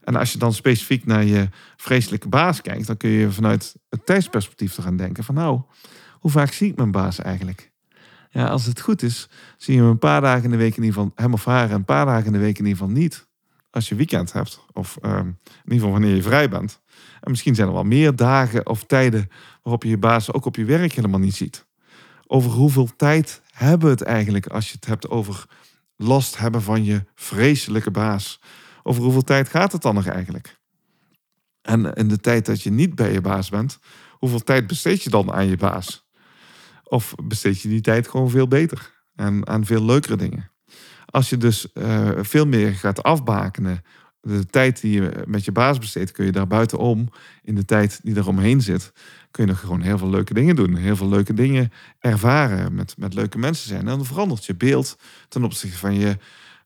En als je dan specifiek naar je vreselijke baas kijkt, dan kun je vanuit het tijdsperspectief gaan denken van nou, hoe vaak zie ik mijn baas eigenlijk? Ja, als het goed is, zie je hem een paar dagen in de week in ieder geval, hem of haar, een paar dagen in de week in ieder geval niet. Als je weekend hebt, of ehm, in ieder geval wanneer je vrij bent. En misschien zijn er wel meer dagen of tijden waarop je je baas ook op je werk helemaal niet ziet. Over hoeveel tijd hebben we het eigenlijk als je het hebt over last hebben van je vreselijke baas? Over hoeveel tijd gaat het dan nog eigenlijk? En in de tijd dat je niet bij je baas bent, hoeveel tijd besteed je dan aan je baas? Of besteed je die tijd gewoon veel beter en aan veel leukere dingen? Als je dus uh, veel meer gaat afbakenen, de tijd die je met je baas besteedt, kun je daar buitenom, in de tijd die er omheen zit, kun je nog gewoon heel veel leuke dingen doen. Heel veel leuke dingen ervaren, met, met leuke mensen zijn. En dan verandert je beeld ten opzichte van je,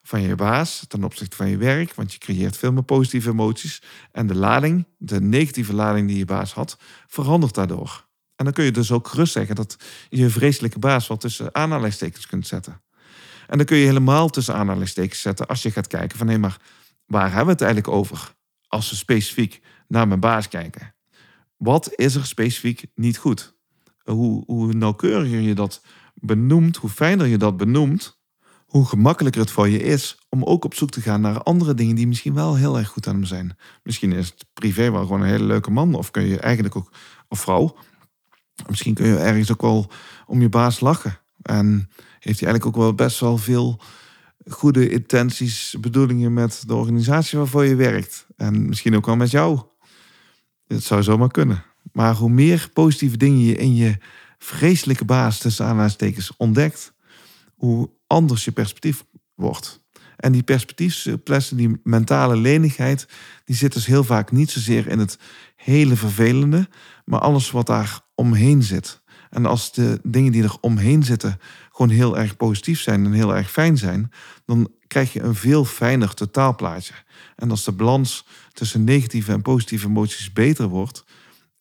van je baas, ten opzichte van je werk, want je creëert veel meer positieve emoties. En de lading, de negatieve lading die je baas had, verandert daardoor. En dan kun je dus ook gerust zeggen dat je een vreselijke baas wat tussen aanhalingstekens kunt zetten. En dan kun je helemaal tussen aanhalingstekens zetten als je gaat kijken van hé, maar waar hebben we het eigenlijk over? Als we specifiek naar mijn baas kijken. Wat is er specifiek niet goed? Hoe, hoe nauwkeuriger je dat benoemt, hoe fijner je dat benoemt, hoe gemakkelijker het voor je is om ook op zoek te gaan naar andere dingen die misschien wel heel erg goed aan hem zijn. Misschien is het privé wel gewoon een hele leuke man, of kun je eigenlijk ook, of vrouw, misschien kun je ergens ook wel om je baas lachen. En heeft hij eigenlijk ook wel best wel veel goede intenties, bedoelingen met de organisatie waarvoor je werkt. En misschien ook wel met jou. Het zou zomaar kunnen. Maar hoe meer positieve dingen je in je vreselijke baas tussen aanhalingstekens ontdekt, hoe anders je perspectief wordt. En die perspectiefsplessen, die mentale lenigheid, die zit dus heel vaak niet zozeer in het hele vervelende, maar alles wat daar omheen zit. En als de dingen die er omheen zitten gewoon heel erg positief zijn en heel erg fijn zijn, dan krijg je een veel fijner totaalplaatje. En als de balans tussen negatieve en positieve emoties beter wordt,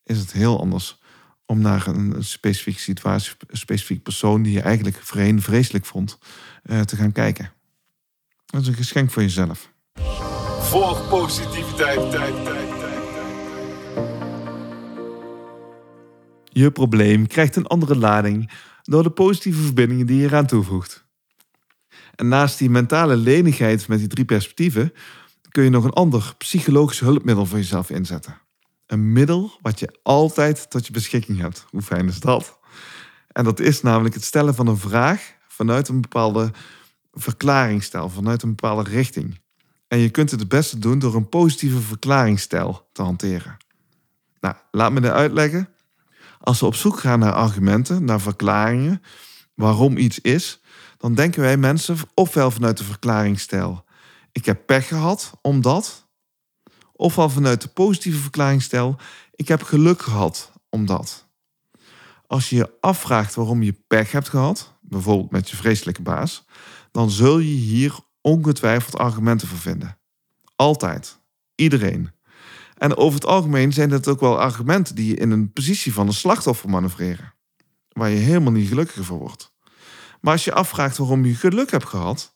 is het heel anders om naar een specifieke situatie, een specifiek persoon die je eigenlijk voorheen vreselijk vond, eh, te gaan kijken. Dat is een geschenk voor jezelf. Volg positiviteit, tijd, tijd. Je probleem krijgt een andere lading door de positieve verbindingen die je eraan toevoegt. En naast die mentale lenigheid met die drie perspectieven kun je nog een ander psychologisch hulpmiddel voor jezelf inzetten. Een middel wat je altijd tot je beschikking hebt. Hoe fijn is dat? En dat is namelijk het stellen van een vraag vanuit een bepaalde verklaringsstijl, vanuit een bepaalde richting. En je kunt het het beste doen door een positieve verklaringsstijl te hanteren. Nou, laat me dat uitleggen. Als we op zoek gaan naar argumenten, naar verklaringen, waarom iets is, dan denken wij mensen ofwel vanuit de verklaringsstijl: ik heb pech gehad omdat, ofwel vanuit de positieve verklaringsstijl: ik heb geluk gehad omdat. Als je je afvraagt waarom je pech hebt gehad, bijvoorbeeld met je vreselijke baas, dan zul je hier ongetwijfeld argumenten voor vinden. Altijd. Iedereen. En over het algemeen zijn dat ook wel argumenten die je in een positie van een slachtoffer manoeuvreren. Waar je helemaal niet gelukkiger van wordt. Maar als je afvraagt waarom je geluk hebt gehad,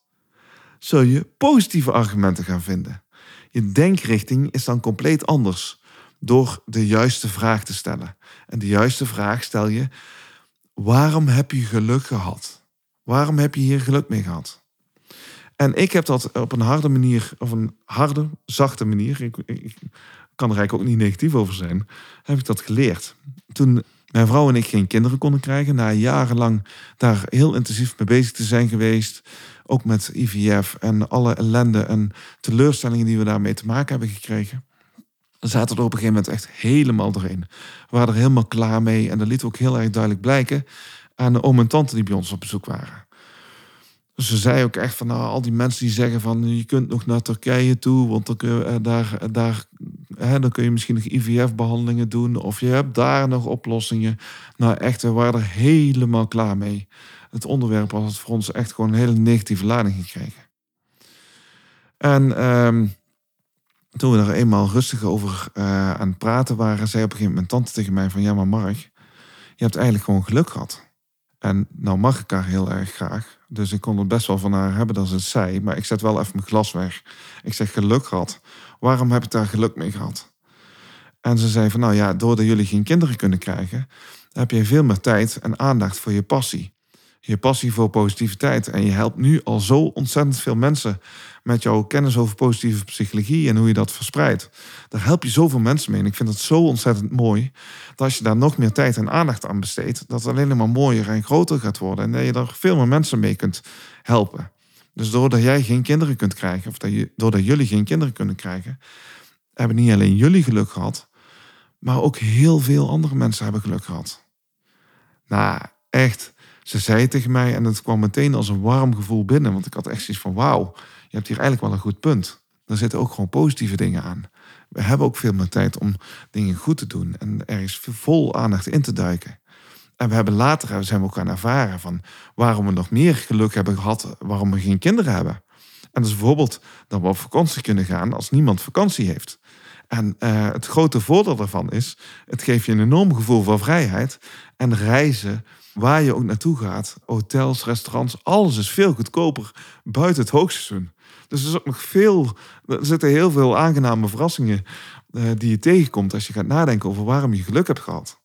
zul je positieve argumenten gaan vinden. Je denkrichting is dan compleet anders door de juiste vraag te stellen. En de juiste vraag stel je: waarom heb je geluk gehad? Waarom heb je hier geluk mee gehad? En ik heb dat op een harde manier, of een harde, zachte manier, ik, kan er eigenlijk ook niet negatief over zijn, heb ik dat geleerd. Toen mijn vrouw en ik geen kinderen konden krijgen, na jarenlang daar heel intensief mee bezig te zijn geweest, ook met IVF en alle ellende en teleurstellingen die we daarmee te maken hebben gekregen, zaten er op een gegeven moment echt helemaal doorheen. We waren er helemaal klaar mee en dat liet ook heel erg duidelijk blijken aan de oom en tante die bij ons op bezoek waren. Ze zei ook echt van nou, al die mensen die zeggen van je kunt nog naar Turkije toe, want dan kun je, eh, daar, eh, daar, hè, dan kun je misschien nog IVF-behandelingen doen. Of je hebt daar nog oplossingen. Nou echt, we waren er helemaal klaar mee. Het onderwerp was voor ons echt gewoon een hele negatieve lading gekregen. En ehm, toen we er eenmaal rustig over uh, aan het praten waren, zei op een gegeven moment tante tegen mij van ja maar Mark, je hebt eigenlijk gewoon geluk gehad. En nou mag ik haar heel erg graag. Dus ik kon het best wel van haar hebben dat ze het zei. Maar ik zet wel even mijn glas weg. Ik zeg geluk gehad. Waarom heb ik daar geluk mee gehad? En ze zei van nou ja, doordat jullie geen kinderen kunnen krijgen, heb je veel meer tijd en aandacht voor je passie je passie voor positiviteit. En je helpt nu al zo ontzettend veel mensen met jouw kennis over positieve psychologie en hoe je dat verspreidt. Daar help je zoveel mensen mee. En ik vind het zo ontzettend mooi dat als je daar nog meer tijd en aandacht aan besteedt, dat het alleen maar mooier en groter gaat worden. En dat je daar veel meer mensen mee kunt helpen. Dus doordat jij geen kinderen kunt krijgen, of dat doordat jullie geen kinderen kunnen krijgen, hebben niet alleen jullie geluk gehad, maar ook heel veel andere mensen hebben geluk gehad. Nou, echt ze zei tegen mij en het kwam meteen als een warm gevoel binnen. Want ik had echt zoiets van, wauw, je hebt hier eigenlijk wel een goed punt. Er zitten ook gewoon positieve dingen aan. We hebben ook veel meer tijd om dingen goed te doen en ergens vol aandacht in te duiken. En we hebben later zijn we ook gaan ervaren van waarom we nog meer geluk hebben gehad, waarom we geen kinderen hebben. En is bijvoorbeeld dat we op vakantie kunnen gaan als niemand vakantie heeft. En uh, het grote voordeel daarvan is, het geeft je een enorm gevoel van vrijheid. En reizen waar je ook naartoe gaat, hotels, restaurants, alles is veel goedkoper buiten het hoogseizoen. Dus er, is ook nog veel, er zitten heel veel aangename verrassingen uh, die je tegenkomt als je gaat nadenken over waarom je geluk hebt gehad.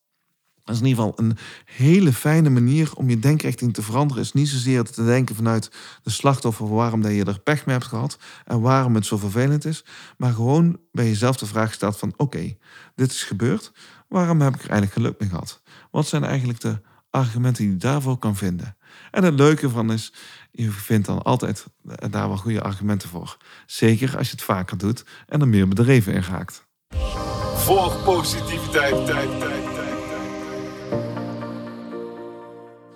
Dat is in ieder geval een hele fijne manier om je denkrichting te veranderen. Is niet zozeer te denken vanuit de slachtoffer waarom dat je er pech mee hebt gehad en waarom het zo vervelend is. Maar gewoon bij jezelf de vraag stelt van oké, dit is gebeurd. Waarom heb ik er eigenlijk geluk mee gehad? Wat zijn eigenlijk de argumenten die je daarvoor kan vinden. En het leuke van is, je vindt dan altijd daar wel goede argumenten voor. Zeker als je het vaker doet en er meer bedreven in raakt. Volg positiviteit, tijd, tijd,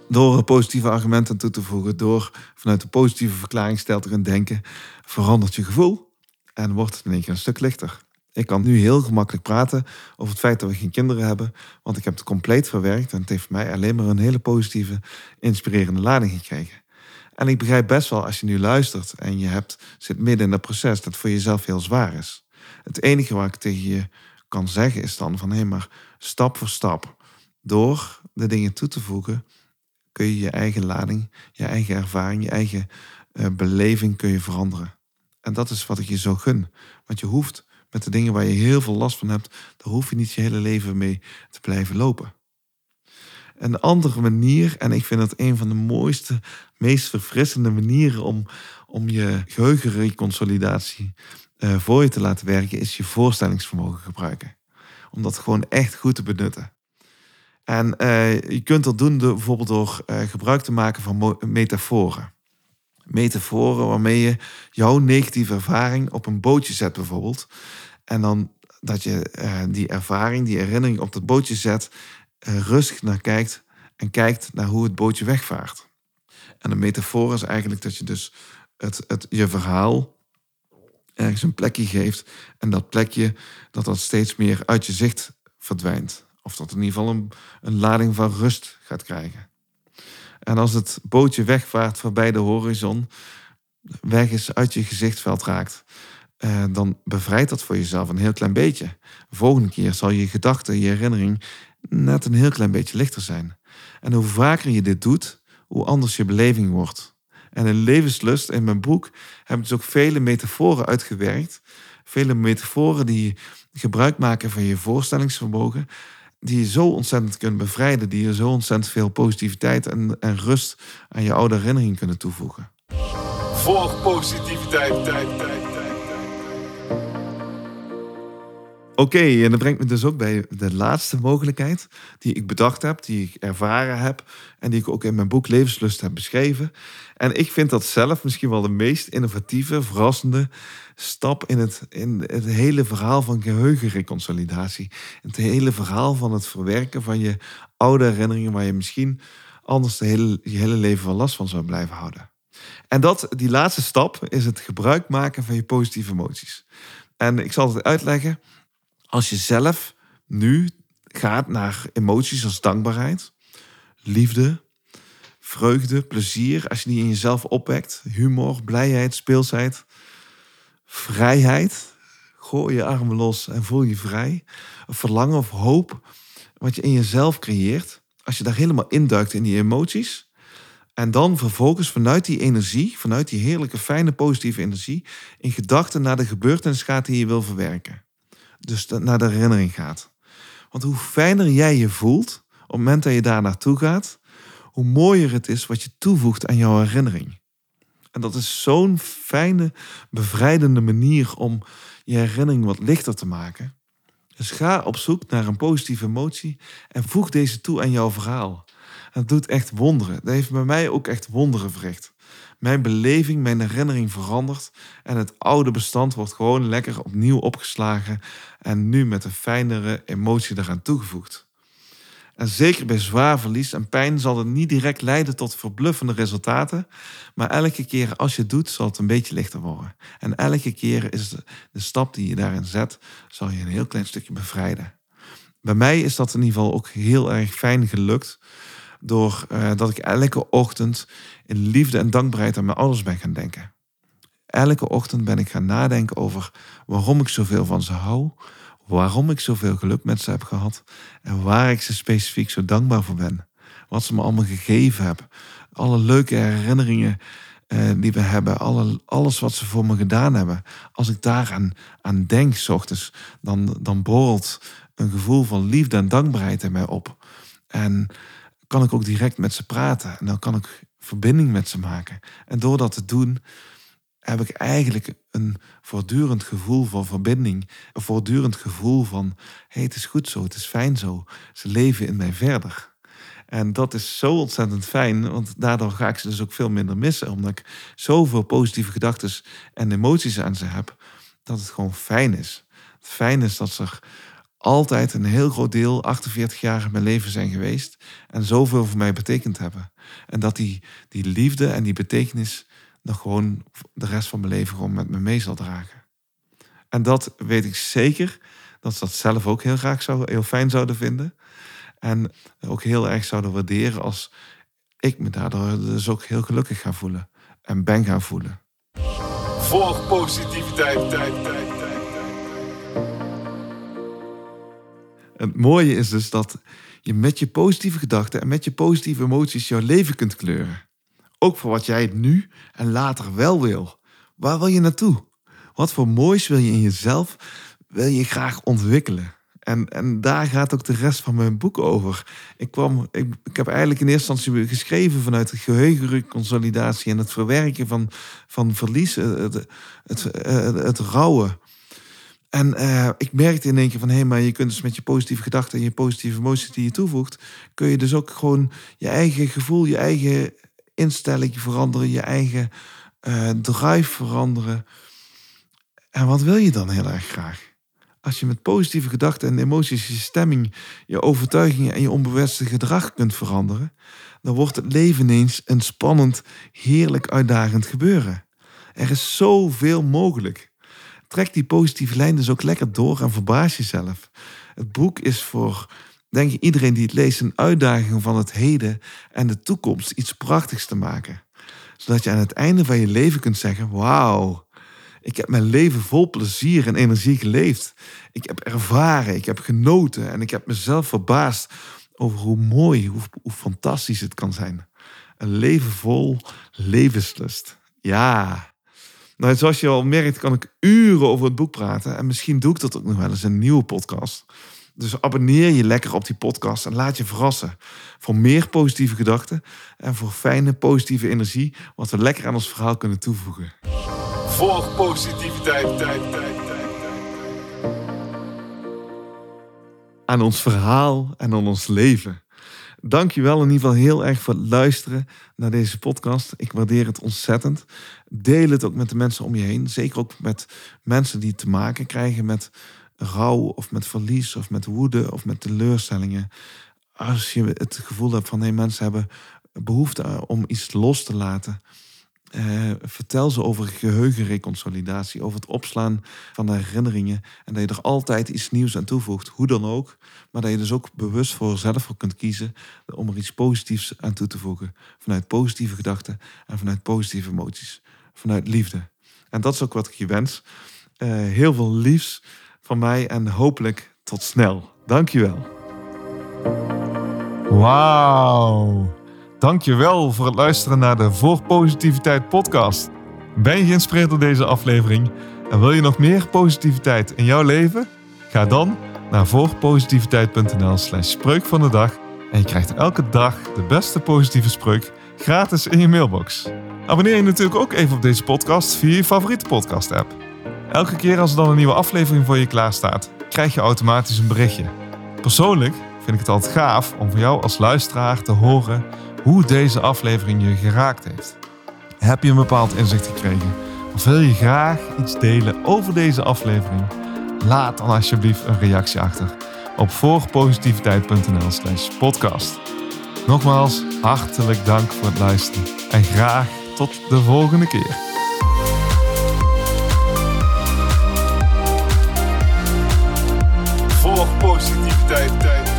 Door positieve argumenten toe te voegen, door vanuit de positieve verklaring te denken, verandert je gevoel en wordt het in één keer een stuk lichter. Ik kan nu heel gemakkelijk praten over het feit dat we geen kinderen hebben, want ik heb het compleet verwerkt en het heeft mij alleen maar een hele positieve, inspirerende lading gekregen. En ik begrijp best wel als je nu luistert en je hebt, zit midden in dat proces, dat voor jezelf heel zwaar is. Het enige wat ik tegen je kan zeggen is dan van hé, maar stap voor stap, door de dingen toe te voegen, kun je je eigen lading, je eigen ervaring, je eigen uh, beleving kun je veranderen. En dat is wat ik je zo gun. Want je hoeft met de dingen waar je heel veel last van hebt, daar hoef je niet je hele leven mee te blijven lopen. Een andere manier, en ik vind het een van de mooiste, meest verfrissende manieren om, om je geheugenreconsolidatie uh, voor je te laten werken, is je voorstellingsvermogen gebruiken. Om dat gewoon echt goed te benutten. En uh, je kunt dat doen door, bijvoorbeeld door uh, gebruik te maken van metaforen. Metaforen waarmee je jouw negatieve ervaring op een bootje zet bijvoorbeeld. En dan dat je uh, die ervaring, die herinnering op dat bootje zet, uh, rustig naar kijkt en kijkt naar hoe het bootje wegvaart. En een metafoor is eigenlijk dat je dus het, het, je verhaal ergens een plekje geeft en dat plekje dat dat steeds meer uit je zicht verdwijnt. Of dat in ieder geval een, een lading van rust gaat krijgen. En als het bootje wegvaart voorbij de horizon, weg is uit je gezichtsveld raakt, eh, dan bevrijdt dat voor jezelf een heel klein beetje. De volgende keer zal je gedachte, je herinnering net een heel klein beetje lichter zijn. En hoe vaker je dit doet, hoe anders je beleving wordt. En in Levenslust, in mijn boek, heb ik dus ook vele metaforen uitgewerkt. Vele metaforen die gebruik maken van je voorstellingsvermogen die je zo ontzettend kunnen bevrijden, die je zo ontzettend veel positiviteit en, en rust aan je oude herinnering kunnen toevoegen. Volg positiviteit, tijd, tijd. Oké, en dat brengt me dus ook bij de laatste mogelijkheid die ik bedacht heb, die ik ervaren heb en die ik ook in mijn boek Levenslust heb beschreven. En ik vind dat zelf misschien wel de meest innovatieve, verrassende stap in het, in het hele verhaal van geheugenreconsolidatie. Het hele verhaal van het verwerken van je oude herinneringen waar je misschien anders de hele, je hele leven wel last van zou blijven houden. En dat, die laatste stap is het gebruik maken van je positieve emoties. En ik zal het uitleggen. Als je zelf nu gaat naar emoties als dankbaarheid, liefde, vreugde, plezier, als je die in jezelf opwekt, humor, blijheid, speelsheid, vrijheid, gooi je armen los en voel je vrij, verlangen of hoop, wat je in jezelf creëert, als je daar helemaal induikt in die emoties, en dan vervolgens vanuit die energie, vanuit die heerlijke, fijne, positieve energie, in gedachten naar de gebeurtenis gaat die je wil verwerken. Dus naar de herinnering gaat. Want hoe fijner jij je voelt op het moment dat je daar naartoe gaat, hoe mooier het is wat je toevoegt aan jouw herinnering. En dat is zo'n fijne, bevrijdende manier om je herinnering wat lichter te maken. Dus ga op zoek naar een positieve emotie en voeg deze toe aan jouw verhaal. Het doet echt wonderen. Dat heeft bij mij ook echt wonderen verricht. Mijn beleving, mijn herinnering verandert en het oude bestand wordt gewoon lekker opnieuw opgeslagen en nu met een fijnere emotie eraan toegevoegd. En zeker bij zwaar verlies en pijn zal het niet direct leiden tot verbluffende resultaten, maar elke keer als je het doet, zal het een beetje lichter worden. En elke keer is de, de stap die je daarin zet, zal je een heel klein stukje bevrijden. Bij mij is dat in ieder geval ook heel erg fijn gelukt door uh, dat ik elke ochtend in liefde en dankbaarheid aan mijn ouders ben gaan denken. Elke ochtend ben ik gaan nadenken over waarom ik zoveel van ze hou, waarom ik zoveel geluk met ze heb gehad en waar ik ze specifiek zo dankbaar voor ben. Wat ze me allemaal gegeven hebben. Alle leuke herinneringen uh, die we hebben, alle, alles wat ze voor me gedaan hebben. Als ik daar aan, aan denk, s ochtends, dan, dan borrelt een gevoel van liefde en dankbaarheid in mij op. En kan ik ook direct met ze praten. En dan kan ik verbinding met ze maken. En door dat te doen, heb ik eigenlijk een voortdurend gevoel van verbinding. Een voortdurend gevoel van, hey, het is goed zo, het is fijn zo. Ze leven in mij verder. En dat is zo ontzettend fijn, want daardoor ga ik ze dus ook veel minder missen. Omdat ik zoveel positieve gedachten en emoties aan ze heb, dat het gewoon fijn is. Het fijn is dat ze er altijd een heel groot deel, 48 jaar in mijn leven zijn geweest en zoveel voor mij betekend hebben. En dat die, die liefde en die betekenis nog gewoon de rest van mijn leven gewoon met me mee zal dragen. En dat weet ik zeker, dat ze dat zelf ook heel graag zou, heel fijn zouden vinden. En ook heel erg zouden waarderen als ik me daardoor dus ook heel gelukkig ga voelen en ben gaan voelen. Volg positiviteit, tijd, tijd. Het mooie is dus dat je met je positieve gedachten en met je positieve emoties jouw leven kunt kleuren. Ook voor wat jij nu en later wel wil. Waar wil je naartoe? Wat voor moois wil je in jezelf, wil je graag ontwikkelen? En, en daar gaat ook de rest van mijn boek over. Ik, kwam, ik, ik heb eigenlijk in eerste instantie geschreven vanuit het geheugenconsolidatie en het verwerken van, van verlies, het, het, het, het, het rouwen. En uh, ik merkte in één keer van, hé, hey, maar je kunt dus met je positieve gedachten en je positieve emoties die je toevoegt, kun je dus ook gewoon je eigen gevoel, je eigen instelling veranderen, je eigen uh, drive veranderen. En wat wil je dan heel erg graag? Als je met positieve gedachten en emoties je stemming, je overtuigingen en je onbewuste gedrag kunt veranderen, dan wordt het leven ineens een spannend, heerlijk uitdagend gebeuren. Er is zoveel mogelijk. Trek die positieve lijn dus ook lekker door en verbaas jezelf. Het boek is voor, denk ik, iedereen die het leest, een uitdaging van het heden en de toekomst iets prachtigs te maken. Zodat je aan het einde van je leven kunt zeggen: Wauw, ik heb mijn leven vol plezier en energie geleefd. Ik heb ervaren, ik heb genoten en ik heb mezelf verbaasd over hoe mooi, hoe, hoe fantastisch het kan zijn. Een leven vol levenslust. Ja. Nou, zoals je al merkt, kan ik uren over het boek praten. En misschien doe ik dat ook nog wel eens in een nieuwe podcast. Dus abonneer je lekker op die podcast en laat je verrassen. Voor meer positieve gedachten en voor fijne positieve energie, wat we lekker aan ons verhaal kunnen toevoegen. Volg positiviteit, tijd, tijd, tijd. Aan ons verhaal en aan ons leven. Dankjewel in ieder geval heel erg voor het luisteren naar deze podcast. Ik waardeer het ontzettend. Deel het ook met de mensen om je heen. Zeker ook met mensen die te maken krijgen met rouw of met verlies of met woede of met teleurstellingen. Als je het gevoel hebt van hey, mensen hebben behoefte om iets los te laten. Eh, vertel ze over geheugenreconsolidatie, over het opslaan van de herinneringen. En dat je er altijd iets nieuws aan toevoegt, hoe dan ook. Maar dat je dus ook bewust voor voor kunt kiezen om er iets positiefs aan toe te voegen. Vanuit positieve gedachten en vanuit positieve emoties. Vanuit liefde. En dat is ook wat ik je wens. Eh, heel veel liefs van mij en hopelijk tot snel. Dankjewel. Wauw. Dankjewel voor het luisteren naar de Voor Positiviteit podcast. Ben je geïnspireerd door deze aflevering en wil je nog meer positiviteit in jouw leven? Ga dan naar voorpositiviteit.nl slash spreuk van de dag en je krijgt elke dag de beste positieve spreuk gratis in je mailbox. Abonneer je natuurlijk ook even op deze podcast via je favoriete podcast app. Elke keer als er dan een nieuwe aflevering voor je klaar staat, krijg je automatisch een berichtje. Persoonlijk vind ik het altijd gaaf om van jou als luisteraar te horen hoe deze aflevering je geraakt heeft. Heb je een bepaald inzicht gekregen? Of wil je graag iets delen over deze aflevering? Laat dan alsjeblieft een reactie achter op voorpositiviteit.nl slash podcast. Nogmaals, hartelijk dank voor het luisteren en graag tot de volgende keer. Voor positiviteit.